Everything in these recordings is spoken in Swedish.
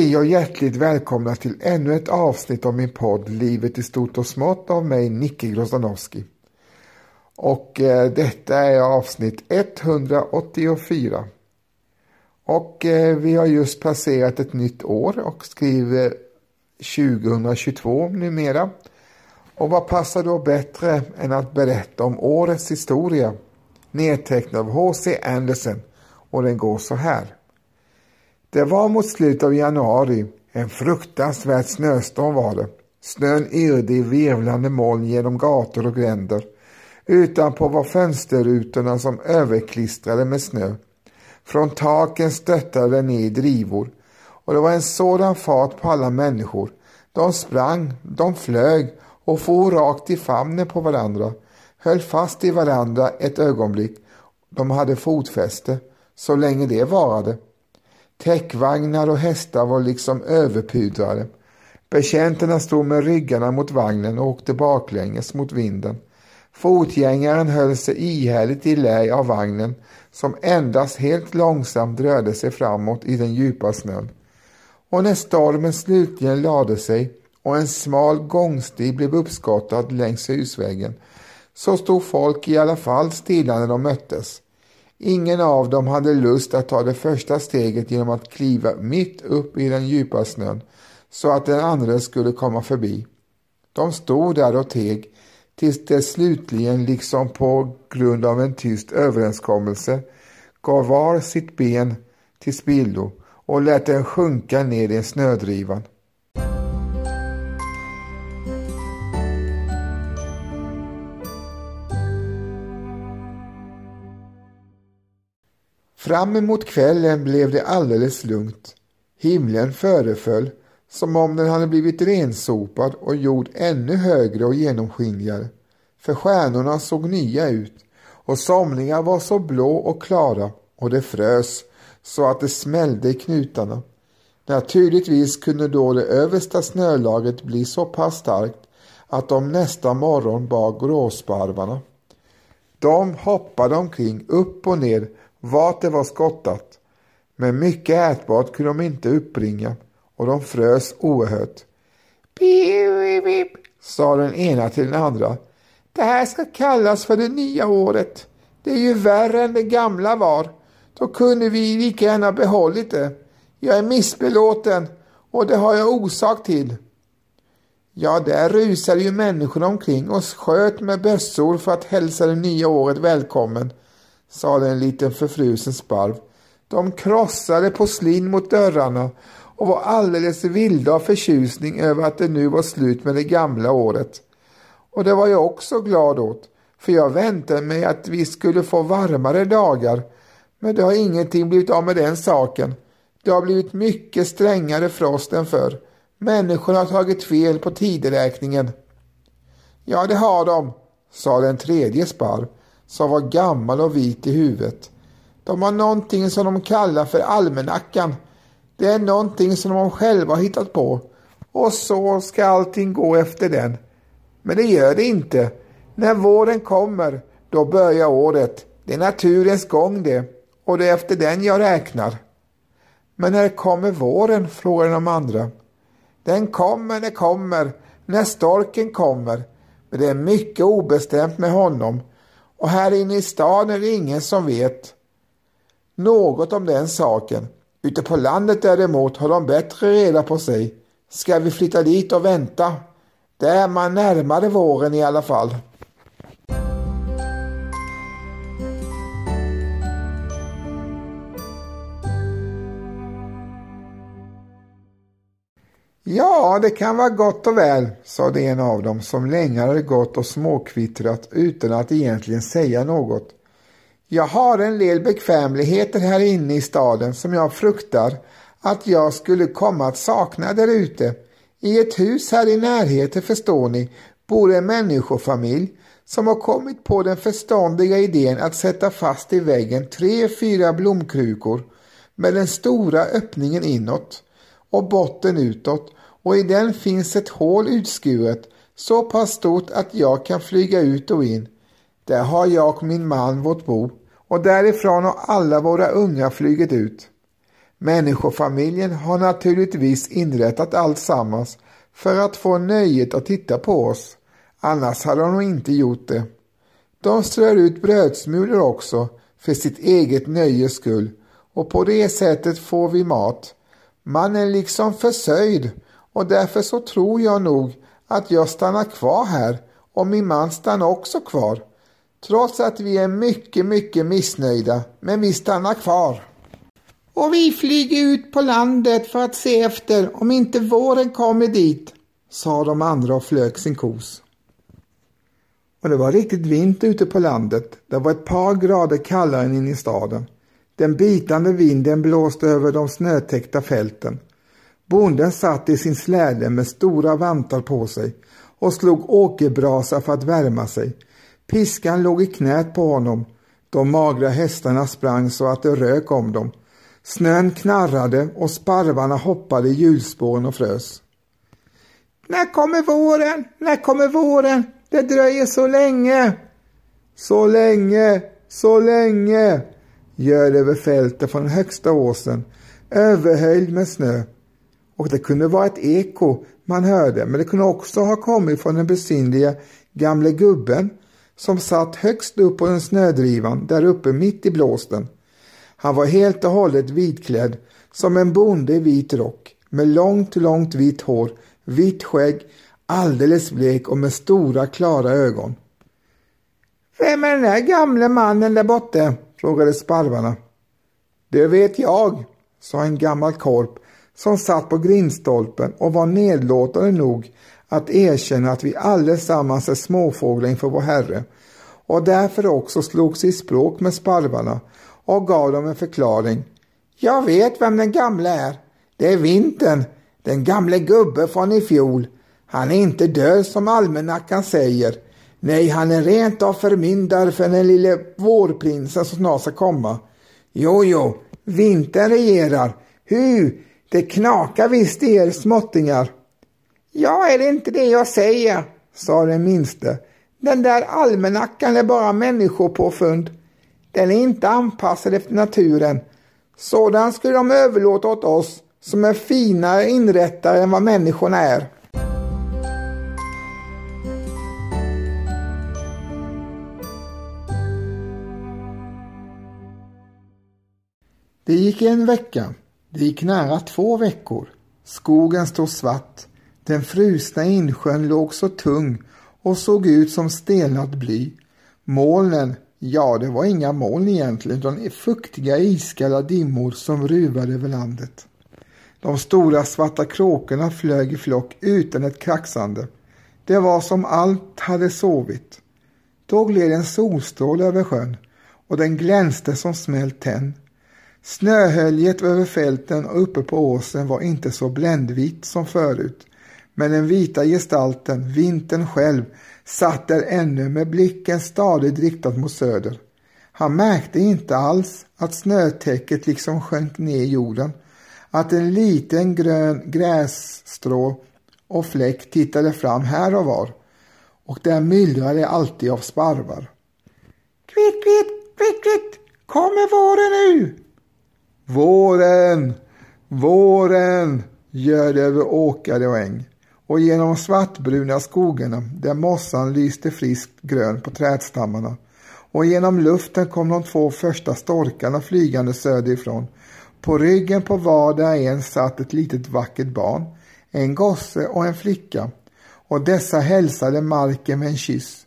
Hej och hjärtligt välkomna till ännu ett avsnitt av min podd Livet i stort och smått av mig Nicke Grozdanowski. Och eh, detta är avsnitt 184. Och eh, vi har just passerat ett nytt år och skriver 2022 numera. Och vad passar då bättre än att berätta om årets historia? Nedtecknad av H.C. Andersen och den går så här. Det var mot slutet av januari. En fruktansvärd snöstorm var det. Snön yrde i virvlande moln genom gator och gränder. Utanpå var fönsterrutorna som överklistrade med snö. Från taken stöttade den ner i drivor och det var en sådan fart på alla människor. De sprang, de flög och for rakt i famnen på varandra, höll fast i varandra ett ögonblick. De hade fotfäste, så länge det varade. Täckvagnar och hästar var liksom överpudrade. Betjänterna stod med ryggarna mot vagnen och åkte baklänges mot vinden. Fotgängaren höll sig ihärdigt i lä av vagnen som endast helt långsamt rörde sig framåt i den djupa snön. Och när stormen slutligen lade sig och en smal gångstig blev uppskottad längs husväggen så stod folk i alla fall stilla när de möttes. Ingen av dem hade lust att ta det första steget genom att kliva mitt upp i den djupa snön så att den andra skulle komma förbi. De stod där och teg tills det slutligen, liksom på grund av en tyst överenskommelse, gav var sitt ben till spillo och lät den sjunka ner i snödrivan. Fram emot kvällen blev det alldeles lugnt. Himlen föreföll som om den hade blivit rensopad och gjord ännu högre och genomskinligare. För stjärnorna såg nya ut och somliga var så blå och klara och det frös så att det smällde i knutarna. Naturligtvis kunde då det översta snölagret bli så pass starkt att de nästa morgon bar gråsparvarna. De hoppade omkring upp och ner vart det var skottat. Men mycket ätbart kunde de inte uppbringa och de frös oerhört. Pip, pip, sa den ena till den andra. Det här ska kallas för det nya året. Det är ju värre än det gamla var. Då kunde vi lika gärna behållit det. Jag är missbelåten och det har jag orsak till. Ja, där rusade ju människorna omkring och sköt med bössor för att hälsa det nya året välkommen, sade en liten förfrusen sparv. De krossade porslin mot dörrarna och var alldeles vilda av förtjusning över att det nu var slut med det gamla året. Och det var jag också glad åt, för jag väntade mig att vi skulle få varmare dagar. Men det har ingenting blivit av med den saken. Det har blivit mycket strängare frost än förr. Människorna har tagit fel på tideräkningen. Ja, det har de, sa den tredje sparv, som var gammal och vit i huvudet. De har någonting som de kallar för almanackan. Det är någonting som de själva har hittat på. Och så ska allting gå efter den. Men det gör det inte. När våren kommer, då börjar året. Det är naturens gång det. Och det är efter den jag räknar. Men när kommer våren? frågar de andra. Den kommer, det kommer, när storken kommer. Men det är mycket obestämt med honom. Och här inne i stan är det ingen som vet något om den saken. Ute på landet däremot har de bättre reda på sig. Ska vi flytta dit och vänta? Där är man närmare våren i alla fall. Ja, det kan vara gott och väl, sade en av dem som länge hade gått och småkvittrat utan att egentligen säga något. Jag har en del bekvämligheter här inne i staden som jag fruktar att jag skulle komma att sakna där ute. I ett hus här i närheten, förstår ni, bor en människofamilj som har kommit på den förståndiga idén att sätta fast i väggen tre, fyra blomkrukor med den stora öppningen inåt och botten utåt och i den finns ett hål utskuret så pass stort att jag kan flyga ut och in. Där har jag och min man vårt bo och därifrån har alla våra unga flugit ut. Människofamiljen har naturligtvis inrättat allt sammans för att få nöjet att titta på oss. Annars hade de inte gjort det. De strör ut brödsmulor också för sitt eget nöjes skull och på det sättet får vi mat. Man är liksom försörjd och därför så tror jag nog att jag stannar kvar här och min man stannar också kvar. Trots att vi är mycket, mycket missnöjda, men vi stannar kvar. Och vi flyger ut på landet för att se efter om inte våren kommer dit, sa de andra och flög sin kos. Och det var riktigt vinter ute på landet. Det var ett par grader kallare än inne i staden. Den bitande vinden blåste över de snötäckta fälten. Bonden satt i sin släde med stora vantar på sig och slog åkerbrasa för att värma sig. Piskan låg i knät på honom. De magra hästarna sprang så att det rök om dem. Snön knarrade och sparvarna hoppade i hjulspåren och frös. När kommer våren? När kommer våren? Det dröjer så länge. Så länge, så länge, gör över fältet från högsta åsen, överhöljd med snö. Och det kunde vara ett eko man hörde, men det kunde också ha kommit från den besynliga gamle gubben som satt högst upp på en snödrivan där uppe mitt i blåsten. Han var helt och hållet vitklädd som en bonde i vit rock med långt, långt vitt hår, vitt skägg, alldeles blek och med stora klara ögon. Vem är den där gamle mannen där borta? frågade sparvarna. Det vet jag, sa en gammal korp som satt på grindstolpen och var nedlåtande nog att erkänna att vi allesammans är småfåglar inför vår Herre och därför också slog sig i språk med sparvarna och gav dem en förklaring. Jag vet vem den gamle är. Det är vintern, den gamle gubbe från i fjol. Han är inte död som almanackan säger. Nej, han är rent av förmyndare för den lille vårprinsen som snart ska komma. Jo, jo, vintern regerar. Hu, det knakar visst i er småttingar. Ja, är det inte det jag säger, sa den minste. Den där almanackan är bara människopåfund. Den är inte anpassad efter naturen. Sådan skulle de överlåta åt oss som är finare inrättare än vad människorna är. Det gick en vecka. Det gick nära två veckor. Skogen stod svart. Den frusna insjön låg så tung och såg ut som stelnat bly. Molnen, ja det var inga moln egentligen utan fuktiga iskalla dimmor som ruvade över landet. De stora svarta kråkorna flög i flock utan ett kraxande. Det var som allt hade sovit. Då gled en solstråle över sjön och den glänste som smält tenn. Snöhöljet över fälten och uppe på åsen var inte så bländvitt som förut, men den vita gestalten, vintern själv, satt där ännu med blicken stadigt riktad mot söder. Han märkte inte alls att snötäcket liksom sjönk ner i jorden, att en liten grön grässtrå och fläck tittade fram här och var och där myllrade alltid av sparvar. Kvitt, kvitt, kvitt, kvitt, kommer våren nu? Våren, våren gör det över åkare och äng och genom svartbruna skogarna där mossan lyste friskt grön på trädstammarna och genom luften kom de två första storkarna flygande söderifrån. På ryggen på vardera en satt ett litet vackert barn, en gosse och en flicka och dessa hälsade marken med en kyss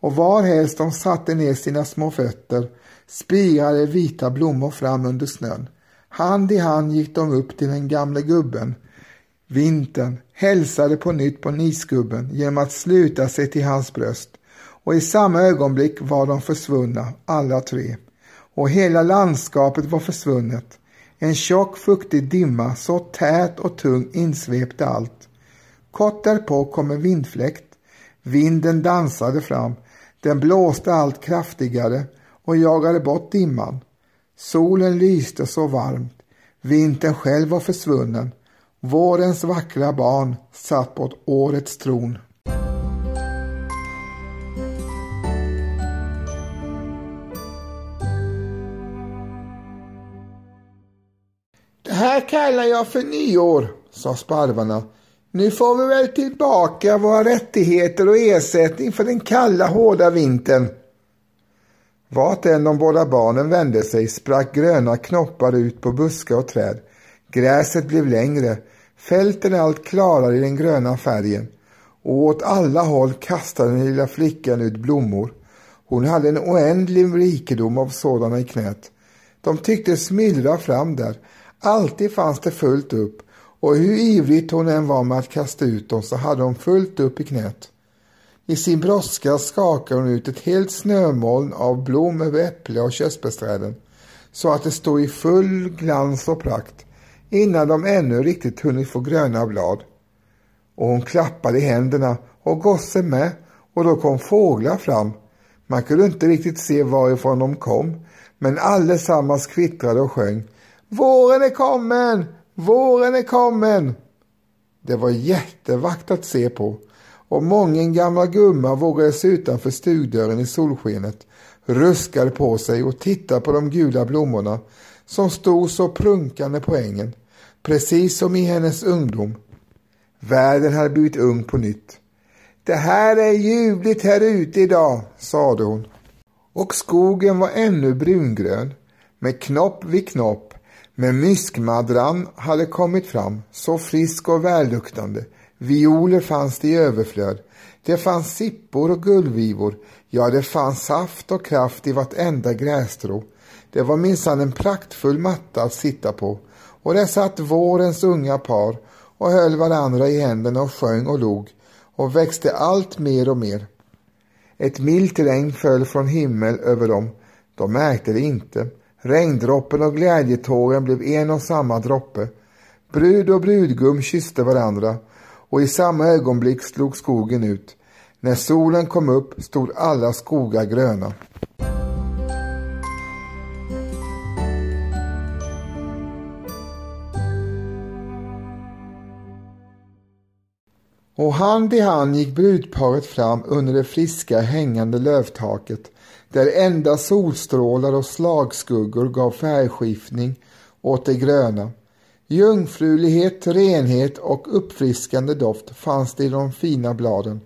och varhelst de satte ner sina små fötter spirade vita blommor fram under snön. Hand i hand gick de upp till den gamle gubben. Vintern hälsade på nytt på nisgubben genom att sluta sig till hans bröst och i samma ögonblick var de försvunna, alla tre. Och hela landskapet var försvunnet. En tjock fuktig dimma, så tät och tung, insvepte allt. Kort därpå kom en vindfläkt. Vinden dansade fram. Den blåste allt kraftigare och jagade bort dimman. Solen lyste så varmt. Vintern själv var försvunnen. Vårens vackra barn satt på årets tron. Det här kallar jag för nyår, sa sparvarna. Nu får vi väl tillbaka våra rättigheter och ersättning för den kalla hårda vintern. Vart än de båda barnen vände sig sprack gröna knoppar ut på buskar och träd. Gräset blev längre, fälten allt klarare i den gröna färgen och åt alla håll kastade den lilla flickan ut blommor. Hon hade en oändlig rikedom av sådana i knät. De tyckte smyllra fram där. Alltid fanns det fullt upp och hur ivrigt hon än var med att kasta ut dem så hade hon fullt upp i knät. I sin brådska skakade hon ut ett helt snömoln av blom över äpple och körsbärsträden så att det stod i full glans och prakt innan de ännu riktigt hunnit få gröna blad. Och hon klappade i händerna och gossen med och då kom fåglar fram. Man kunde inte riktigt se varifrån de kom men allesammans kvittrade och sjöng Våren är kommen! Våren är kommen! Det var jättevackert att se på och mången gamla gumma vågade sig utanför stugdörren i solskenet, ruskade på sig och tittade på de gula blommorna som stod så prunkande på ängen, precis som i hennes ungdom. Världen hade blivit ung på nytt. Det här är ljuvligt här ute idag, sade hon. Och skogen var ännu brungrön, med knopp vid knopp, men myskmadran hade kommit fram, så frisk och välluktande. Violer fanns det i överflöd. Det fanns sippor och gullvivor. Ja, det fanns saft och kraft i vartenda grässtrå. Det var minsann en praktfull matta att sitta på. Och där satt vårens unga par och höll varandra i händerna och sjöng och log och växte allt mer och mer. Ett milt regn föll från himmel över dem. De märkte det inte. Regndroppen och glädjetåren blev en och samma droppe. Brud och brudgum kysste varandra och i samma ögonblick slog skogen ut. När solen kom upp stod alla skogar gröna. Och hand i hand gick brudparet fram under det friska hängande lövtaket där enda solstrålar och slagskuggor gav färgskiftning åt det gröna. Jungfrulighet, renhet och uppfriskande doft fanns det i de fina bladen.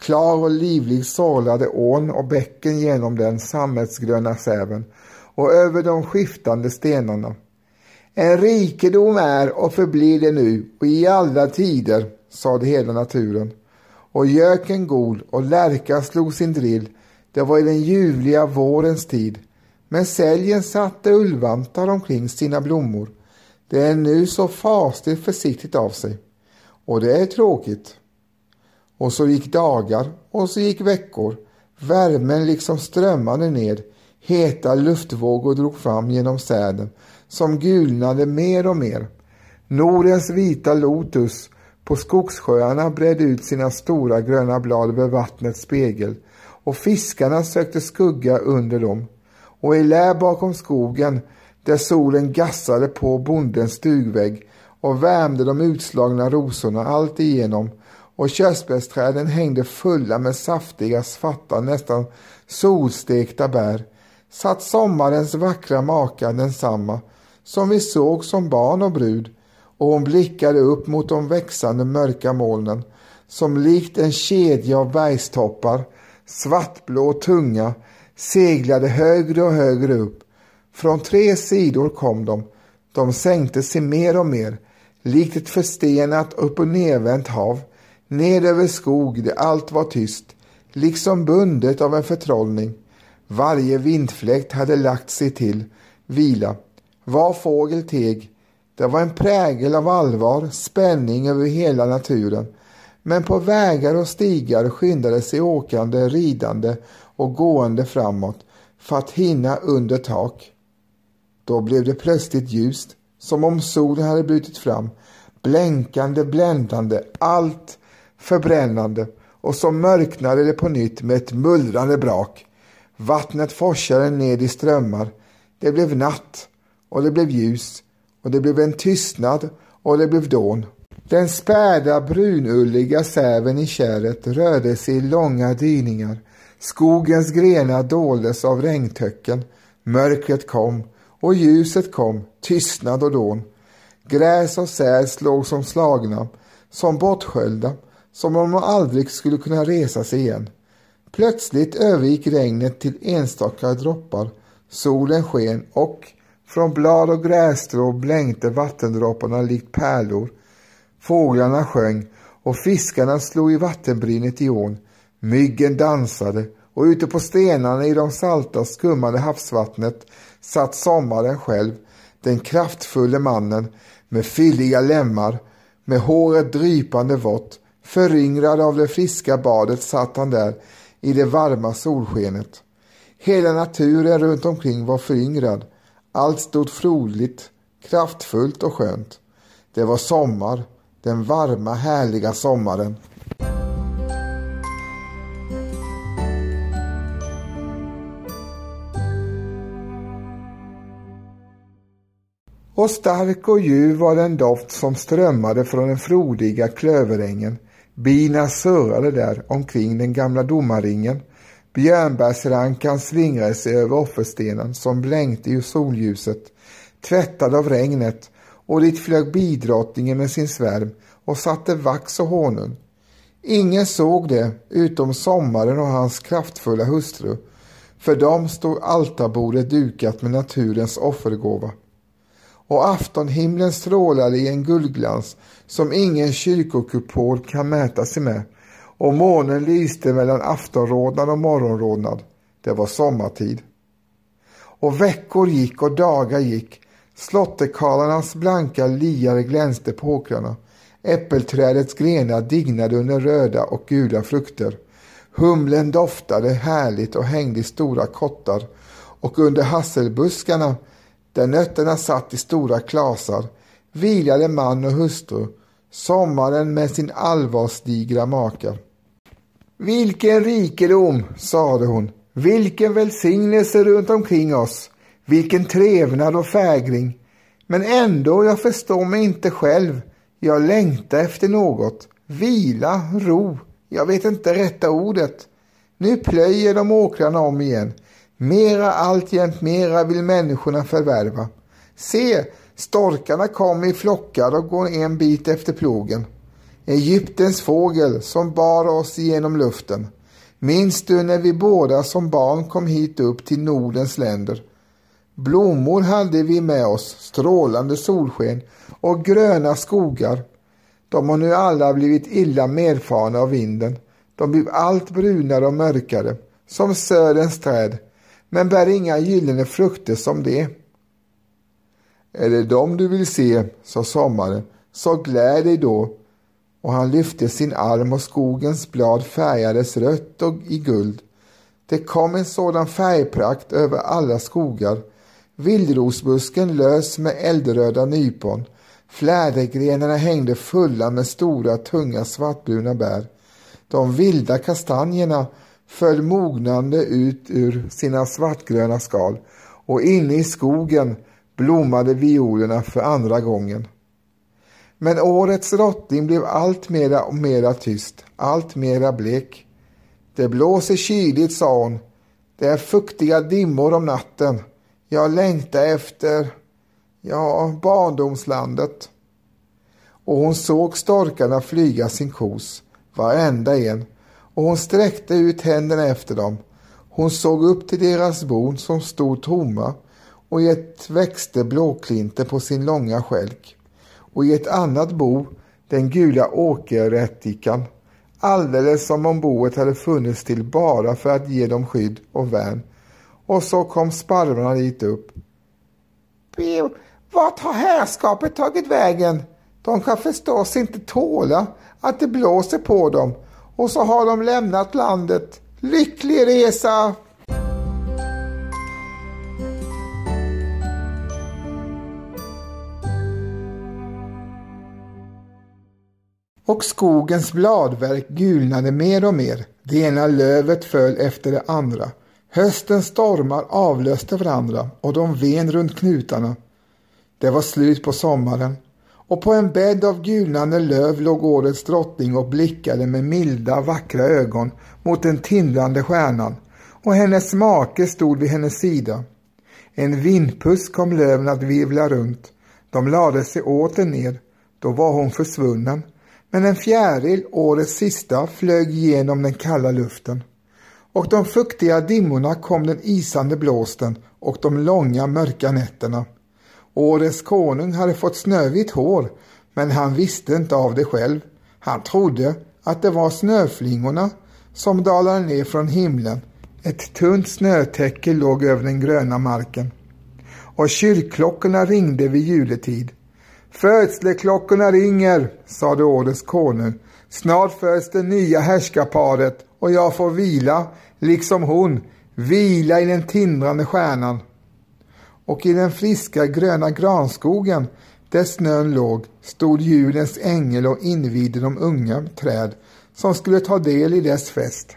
Klar och livlig sorlade ån och bäcken genom den sammetsgröna säven och över de skiftande stenarna. En rikedom är och förblir det nu och i alla tider, sade hela naturen. Och göken gol och lärka slog sin drill, det var i den ljuvliga vårens tid. Men säljen satte ullvantar omkring sina blommor. Det är nu så fasligt försiktigt av sig. Och det är tråkigt. Och så gick dagar och så gick veckor. Värmen liksom strömmade ned. Heta luftvågor drog fram genom säden som gulnade mer och mer. Nordens vita lotus på skogssjöarna bredde ut sina stora gröna blad över vattnets spegel och fiskarna sökte skugga under dem. Och i lä bakom skogen där solen gassade på bondens stugvägg och värmde de utslagna rosorna allt igenom och körsbärsträden hängde fulla med saftiga, svarta, nästan solstekta bär satt sommarens vackra maka densamma som vi såg som barn och brud och hon blickade upp mot de växande mörka molnen som likt en kedja av bergstoppar, svartblå och tunga, seglade högre och högre upp. Från tre sidor kom de. De sänkte sig mer och mer, likt ett förstenat upp och nedvänt hav, ned över skog där allt var tyst, liksom bundet av en förtrollning. Varje vindfläkt hade lagt sig till vila. Var fågel teg. Det var en prägel av allvar, spänning över hela naturen. Men på vägar och stigar skyndade sig åkande, ridande och gående framåt för att hinna under tak. Då blev det plötsligt ljust, som om solen hade brutit fram, blänkande, bländande, allt förbrännande och så mörknade det på nytt med ett mullrande brak. Vattnet forsade ned i strömmar. Det blev natt och det blev ljus och det blev en tystnad och det blev dån. Den späda brunulliga säven i kärret rörde sig i långa dyningar. Skogens grenar doldes av regntöcken. Mörkret kom och ljuset kom, tystnad och dån. Gräs och säd låg som slagna, som bortsköljda, som om de aldrig skulle kunna resa sig igen. Plötsligt övergick regnet till enstaka droppar, solen sken och från blad och grässtrå blänkte vattendropparna likt pärlor. Fåglarna sjöng och fiskarna slog i vattenbrynet i ån. Myggen dansade och ute på stenarna i de salta skummande havsvattnet satt sommaren själv, den kraftfulle mannen med fylliga lemmar, med håret drypande vått, föryngrad av det friska badet satt han där i det varma solskenet. Hela naturen runt omkring var föryngrad. Allt stod frodigt, kraftfullt och skönt. Det var sommar, den varma härliga sommaren. Och stark och ljuv var den doft som strömmade från den frodiga klöverängen. Bina surrade där omkring den gamla domarringen. Björnbärsrankan slingrade sig över offerstenen som blänkte i solljuset, tvättad av regnet, och dit flög bidrottningen med sin svärm och satte vax och honung. Ingen såg det utom sommaren och hans kraftfulla hustru. För dem stod altarbordet dukat med naturens offergåva och aftonhimlen strålade i en guldglans som ingen kyrkokupol kan mäta sig med och månen lyste mellan aftonrodnad och morgonrodnad. Det var sommartid. Och veckor gick och dagar gick. Slottekarlarnas blanka liare glänste på åkrarna. Äppelträdets grenar dignade under röda och gula frukter. Humlen doftade härligt och hängde i stora kottar och under hasselbuskarna där nötterna satt i stora klasar, vilade man och hustru, sommaren med sin allvarsdigra maka. Vilken rikedom, sade hon, vilken välsignelse runt omkring oss, vilken trevnad och fägring. Men ändå, jag förstår mig inte själv. Jag längtar efter något. Vila, ro, jag vet inte rätta ordet. Nu plöjer de åkrarna om igen. Mera alltjämt mera vill människorna förvärva. Se, storkarna kommer i flockar och går en bit efter plogen. Egyptens fågel som bar oss genom luften. Minns du när vi båda som barn kom hit upp till Nordens länder? Blommor hade vi med oss, strålande solsken och gröna skogar. De har nu alla blivit illa medfarna av vinden. De blev allt brunare och mörkare, som söderns träd men bär inga gyllene frukter som det. Är det dem du vill se, sa sommaren, så gläd dig då. Och han lyfte sin arm och skogens blad färgades rött och i guld. Det kom en sådan färgprakt över alla skogar. Vildrosbusken lös med eldröda nypon. Flädergrenarna hängde fulla med stora tunga svartbruna bär. De vilda kastanjerna föll mognande ut ur sina svartgröna skal och inne i skogen blommade violerna för andra gången. Men årets rotting blev allt mera och mera tyst, allt mera blek. Det blåser kyligt, sa hon. Det är fuktiga dimmor om natten. Jag längtar efter, ja, barndomslandet. Och hon såg storkarna flyga sin kos, varenda en, och hon sträckte ut händerna efter dem. Hon såg upp till deras bon som stod tomma och i ett växte blåklinten på sin långa skälk och i ett annat bo den gula åkerrättikan alldeles som om boet hade funnits till bara för att ge dem skydd och värn. Och så kom sparvarna dit upp. Vart har härskapet tagit vägen? De kan förstås inte tåla att det blåser på dem och så har de lämnat landet. Lycklig resa! Och skogens bladverk gulnade mer och mer. Det ena lövet föll efter det andra. Höstens stormar avlöste varandra och de ven runt knutarna. Det var slut på sommaren och på en bädd av gulnande löv låg årets drottning och blickade med milda vackra ögon mot den tindrande stjärnan och hennes make stod vid hennes sida. En vindpuss kom löven att virvla runt. De lade sig åter ner. Då var hon försvunnen. Men en fjäril, årets sista, flög genom den kalla luften. Och de fuktiga dimmorna kom den isande blåsten och de långa mörka nätterna. Årets konung hade fått snövitt hår, men han visste inte av det själv. Han trodde att det var snöflingorna som dalade ner från himlen. Ett tunt snötäcke låg över den gröna marken. Och kyrkklockorna ringde vid juletid. Födsleklockorna ringer, sade årets konung. Snart föds det nya härskarparet och jag får vila, liksom hon, vila i den tindrande stjärnan. Och i den friska gröna granskogen där snön låg stod julens ängel och invigde de unga träd som skulle ta del i dess fest.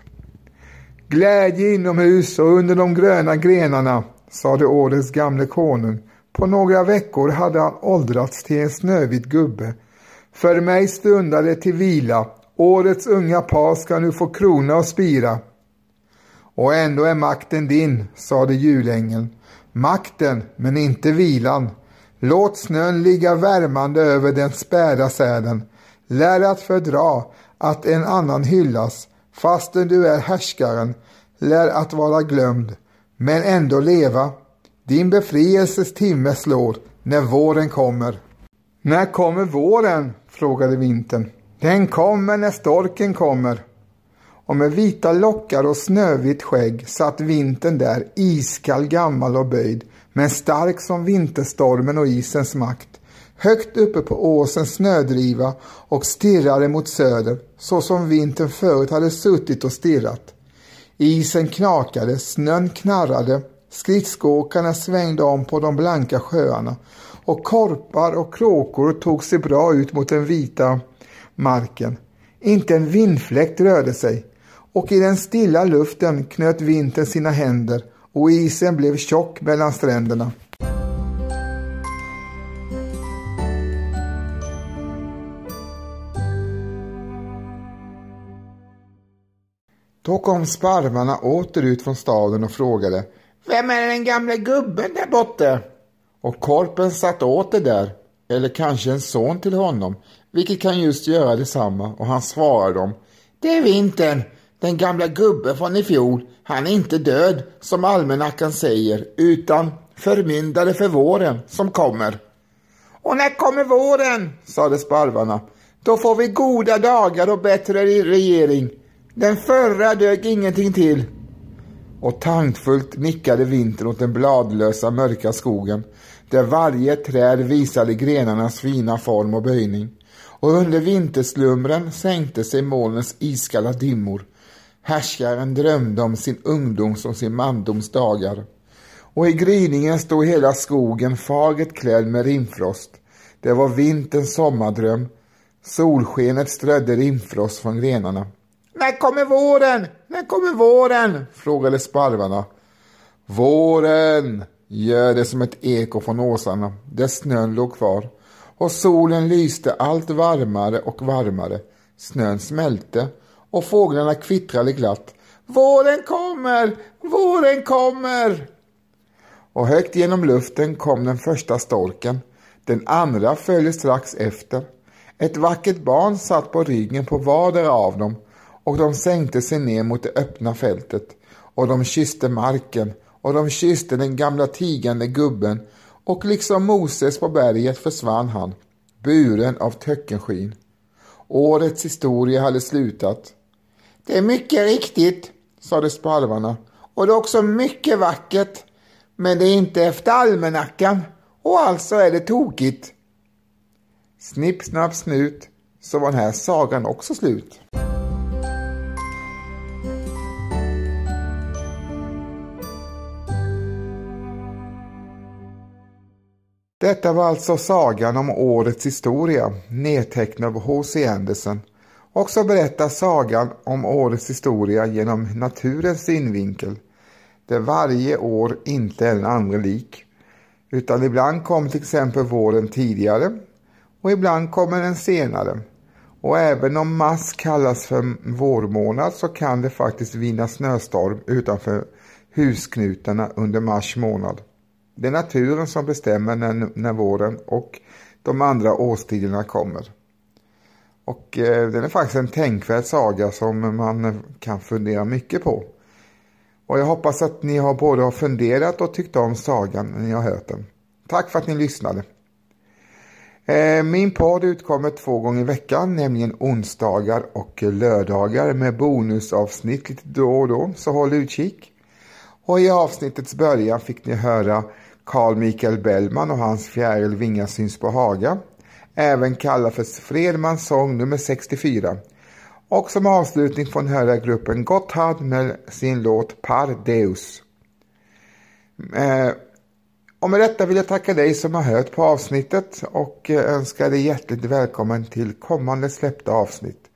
Glädje inomhus och under de gröna grenarna, sade årets gamle konung. På några veckor hade han åldrats till en snövit gubbe. För mig stundar det till vila. Årets unga par ska nu få krona och spira. Och ändå är makten din, sade julängeln. Makten, men inte vilan. Låt snön ligga värmande över den späda säden. Lär att fördra att en annan hyllas, fastän du är härskaren. Lär att vara glömd, men ändå leva. Din befrielses timme slår när våren kommer. När kommer våren? frågade vintern. Den kommer när storken kommer. Och med vita lockar och snövitt skägg satt vintern där iskall, gammal och böjd, men stark som vinterstormen och isens makt. Högt uppe på åsens snödriva och stirrade mot söder, så som vintern förut hade suttit och stirrat. Isen knakade, snön knarrade, skridskoåkarna svängde om på de blanka sjöarna och korpar och kråkor tog sig bra ut mot den vita marken. Inte en vindfläkt rörde sig och i den stilla luften knöt vintern sina händer och isen blev tjock mellan stränderna. Då kom sparvarna åter ut från staden och frågade Vem är den gamle gubben där borta? Och korpen satt åter där, eller kanske en son till honom, vilket kan just göra detsamma, och han svarade dem Det är vintern, den gamla gubben från i fjol, han är inte död som almanackan säger, utan förmyndare för våren som kommer. Och när kommer våren? sade sparvarna. Då får vi goda dagar och bättre regering. Den förra dög ingenting till. Och tankfullt nickade vintern åt den bladlösa mörka skogen, där varje träd visade grenarnas fina form och böjning. Och under vinterslumren sänkte sig molnens iskalla dimmor. Härskaren drömde om sin ungdoms och sin mandoms dagar. Och i gryningen stod hela skogen fagert klädd med rimfrost. Det var vinterns sommardröm. Solskenet strödde rimfrost från grenarna. När kommer våren? När kommer våren? frågade sparvarna. Våren, gör det som ett eko från åsarna där snön låg kvar och solen lyste allt varmare och varmare. Snön smälte och fåglarna kvittrade glatt. Våren kommer! Våren kommer! Och högt genom luften kom den första storken. Den andra följde strax efter. Ett vackert barn satt på ryggen på vardera av dem och de sänkte sig ner mot det öppna fältet och de kysste marken och de kysste den gamla tigande gubben och liksom Moses på berget försvann han, buren av töckenskyn. Årets historia hade slutat. Det är mycket riktigt, sade sparvarna, och det är också mycket vackert, men det är inte efter almanackan och alltså är det tokigt. Snipp, snapp, snut, så var den här sagan också slut. Detta var alltså sagan om årets historia, nedtecknad av H.C. Andersen. Och så berättar sagan om årets historia genom naturens synvinkel, där varje år inte är den andra lik. Utan ibland kommer till exempel våren tidigare och ibland kommer den senare. Och även om mars kallas för vårmånad så kan det faktiskt vinna snöstorm utanför husknutarna under mars månad. Det är naturen som bestämmer när, när våren och de andra årstiderna kommer. Och det den är faktiskt en tänkvärd saga som man kan fundera mycket på. Och jag hoppas att ni har både funderat och tyckt om sagan när ni har hört den. Tack för att ni lyssnade. Eh, min podd utkommer två gånger i veckan, nämligen onsdagar och lördagar med bonusavsnitt lite då och då, så håll utkik. Och i avsnittets början fick ni höra Carl Michael Bellman och hans fjäril Vingar syns på Haga, även kallad för Fredmans sång nummer 64. Och som avslutning får ni höra gruppen Gotthard med sin låt Par Deus. Eh, och med detta vill jag tacka dig som har hört på avsnittet och eh, önskar önska dig hjärtligt välkommen till kommande släppta avsnitt.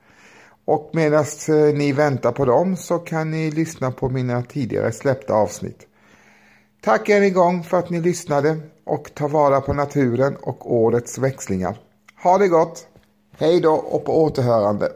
Och medan eh, ni väntar på dem så kan ni lyssna på mina tidigare släppta avsnitt. Tack än en gång för att ni lyssnade och ta vara på naturen och årets växlingar. Ha det gott! Hej då och på återhörande!